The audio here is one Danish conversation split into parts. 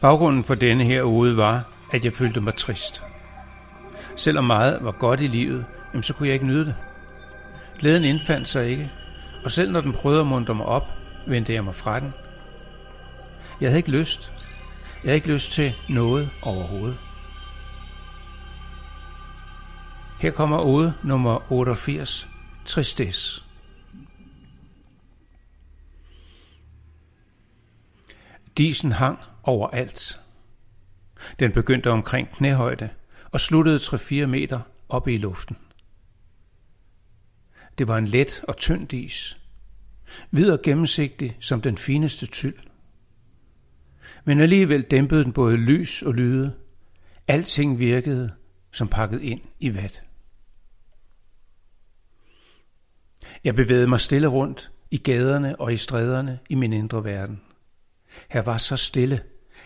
Baggrunden for denne her ude var, at jeg følte mig trist. Selvom meget var godt i livet, jamen så kunne jeg ikke nyde det. Glæden indfandt sig ikke, og selv når den prøvede at muntre mig op, vendte jeg mig fra den. Jeg havde ikke lyst. Jeg havde ikke lyst til noget overhovedet. Her kommer ode nummer 88, Tristesse. Disen hang overalt. Den begyndte omkring knæhøjde og sluttede 3-4 meter oppe i luften. Det var en let og tynd dis, hvid og gennemsigtig som den fineste tyld. Men alligevel dæmpede den både lys og lyde. Alting virkede som pakket ind i vat. Jeg bevægede mig stille rundt i gaderne og i stræderne i min indre verden. Her var så stille,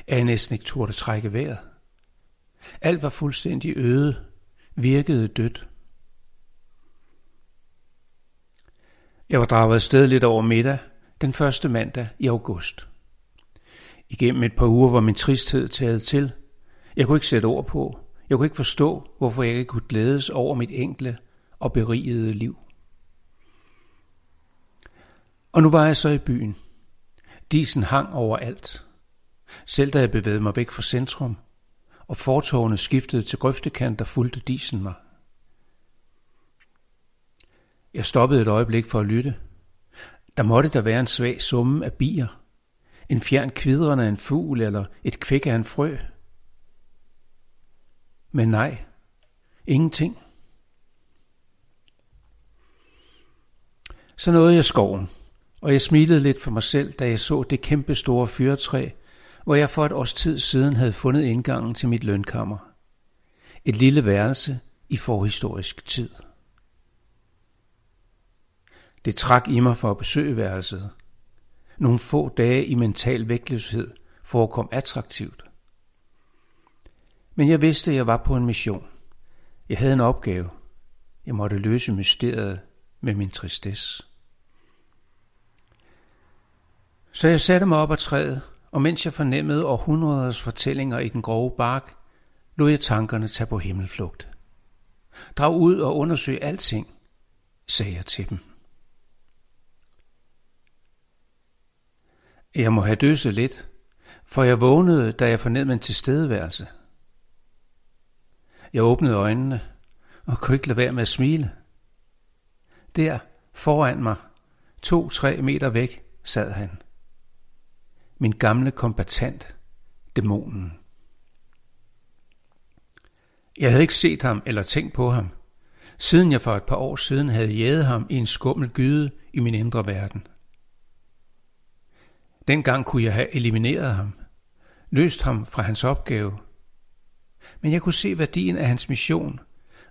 at jeg næsten ikke turde trække vejret. Alt var fuldstændig øde, virkede dødt. Jeg var draget afsted lidt over middag, den første mandag i august. Igennem et par uger var min tristhed taget til. Jeg kunne ikke sætte ord på. Jeg kunne ikke forstå, hvorfor jeg ikke kunne glædes over mit enkle og berigede liv. Og nu var jeg så i byen. Disen hang overalt. Selv da jeg bevægede mig væk fra centrum, og fortårne skiftede til grøftekanter, fulgte disen mig. Jeg stoppede et øjeblik for at lytte. Der måtte der være en svag summe af bier. En fjern kvidrende af en fugl eller et kvæk af en frø. Men nej, ingenting. Så nåede jeg skoven og jeg smilede lidt for mig selv, da jeg så det kæmpe store fyretræ, hvor jeg for et års tid siden havde fundet indgangen til mit lønkammer. Et lille værelse i forhistorisk tid. Det trak i mig for at besøge værelset. Nogle få dage i mental vægtløshed forekom attraktivt. Men jeg vidste, at jeg var på en mission. Jeg havde en opgave. Jeg måtte løse mysteriet med min tristesse. Så jeg satte mig op ad træet, og mens jeg fornemmede århundreders fortællinger i den grove bark, lod jeg tankerne tage på himmelflugt. Drag ud og undersøg alting, sagde jeg til dem. Jeg må have døset lidt, for jeg vågnede, da jeg fornemmede en tilstedeværelse. Jeg åbnede øjnene og kunne ikke lade være med at smile. Der, foran mig, to-tre meter væk, sad han min gamle kombatant, dæmonen. Jeg havde ikke set ham eller tænkt på ham, siden jeg for et par år siden havde jæget ham i en skummel gyde i min indre verden. Dengang kunne jeg have elimineret ham, løst ham fra hans opgave, men jeg kunne se værdien af hans mission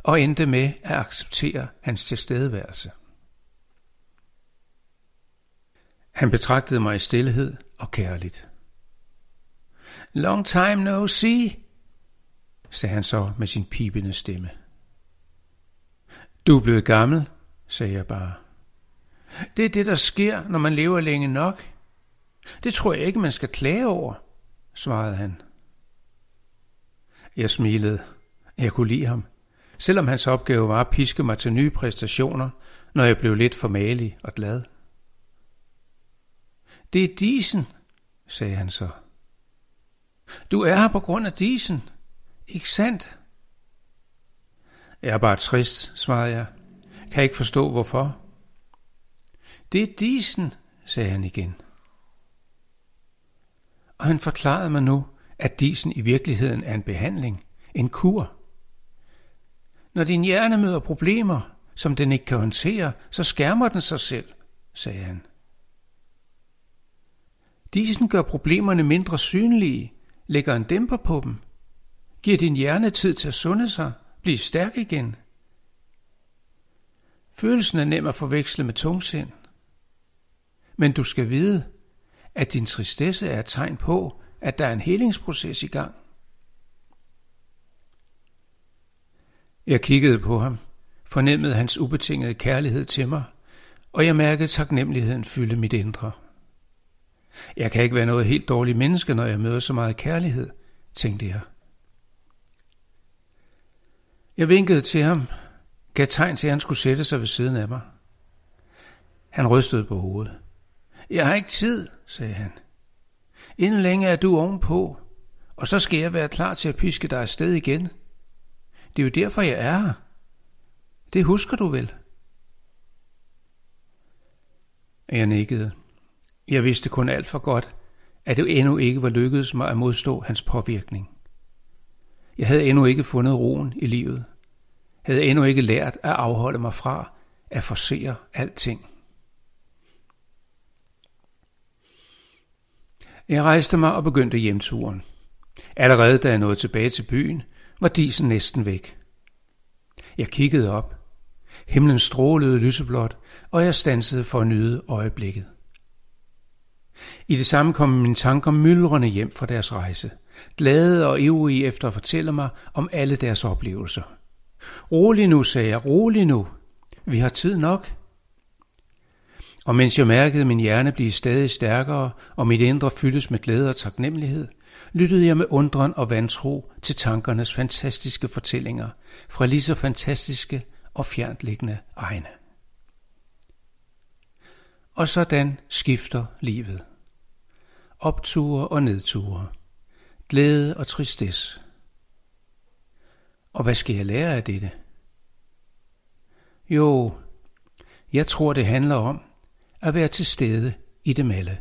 og endte med at acceptere hans tilstedeværelse. Han betragtede mig i stillhed og kærligt. Long time no see, sagde han så med sin pipende stemme. Du er blevet gammel, sagde jeg bare. Det er det, der sker, når man lever længe nok. Det tror jeg ikke, man skal klage over, svarede han. Jeg smilede. Jeg kunne lide ham, selvom hans opgave var at piske mig til nye præstationer, når jeg blev lidt for malig og glad. Det er disen, sagde han så. Du er her på grund af disen, ikke sandt? Jeg er bare trist, svarede jeg. Kan ikke forstå, hvorfor. Det er disen, sagde han igen. Og han forklarede mig nu, at disen i virkeligheden er en behandling, en kur. Når din hjerne møder problemer, som den ikke kan håndtere, så skærmer den sig selv, sagde han. Disen gør problemerne mindre synlige, lægger en dæmper på dem, giver din hjerne tid til at sunde sig, blive stærk igen. Følelsen er nem at forveksle med tungsind. Men du skal vide, at din tristesse er et tegn på, at der er en helingsproces i gang. Jeg kiggede på ham, fornemmede hans ubetingede kærlighed til mig, og jeg mærkede taknemmeligheden fylde mit indre. Jeg kan ikke være noget helt dårligt menneske, når jeg møder så meget kærlighed, tænkte jeg. Jeg vinkede til ham, gav tegn til, at han skulle sætte sig ved siden af mig. Han rystede på hovedet. Jeg har ikke tid, sagde han. Inden længe er du ovenpå, og så skal jeg være klar til at piske dig afsted igen. Det er jo derfor, jeg er her. Det husker du vel? Jeg nikkede. Jeg vidste kun alt for godt, at det endnu ikke var lykkedes mig at modstå hans påvirkning. Jeg havde endnu ikke fundet roen i livet. Havde endnu ikke lært at afholde mig fra at forsere alting. Jeg rejste mig og begyndte hjemturen. Allerede da jeg nåede tilbage til byen, var disen næsten væk. Jeg kiggede op. Himlen strålede lyseblåt, og jeg stansede for at nyde øjeblikket. I det samme kom mine tanker myldrende hjem fra deres rejse, glade og ivrige efter at fortælle mig om alle deres oplevelser. Rolig nu, sagde jeg, rolig nu. Vi har tid nok. Og mens jeg mærkede min hjerne blive stadig stærkere, og mit indre fyldes med glæde og taknemmelighed, lyttede jeg med undren og vantro til tankernes fantastiske fortællinger fra lige så fantastiske og fjerntliggende egne. Og sådan skifter livet. Opture og nedture. Glæde og tristesse. Og hvad skal jeg lære af dette? Jo, jeg tror det handler om at være til stede i dem alle.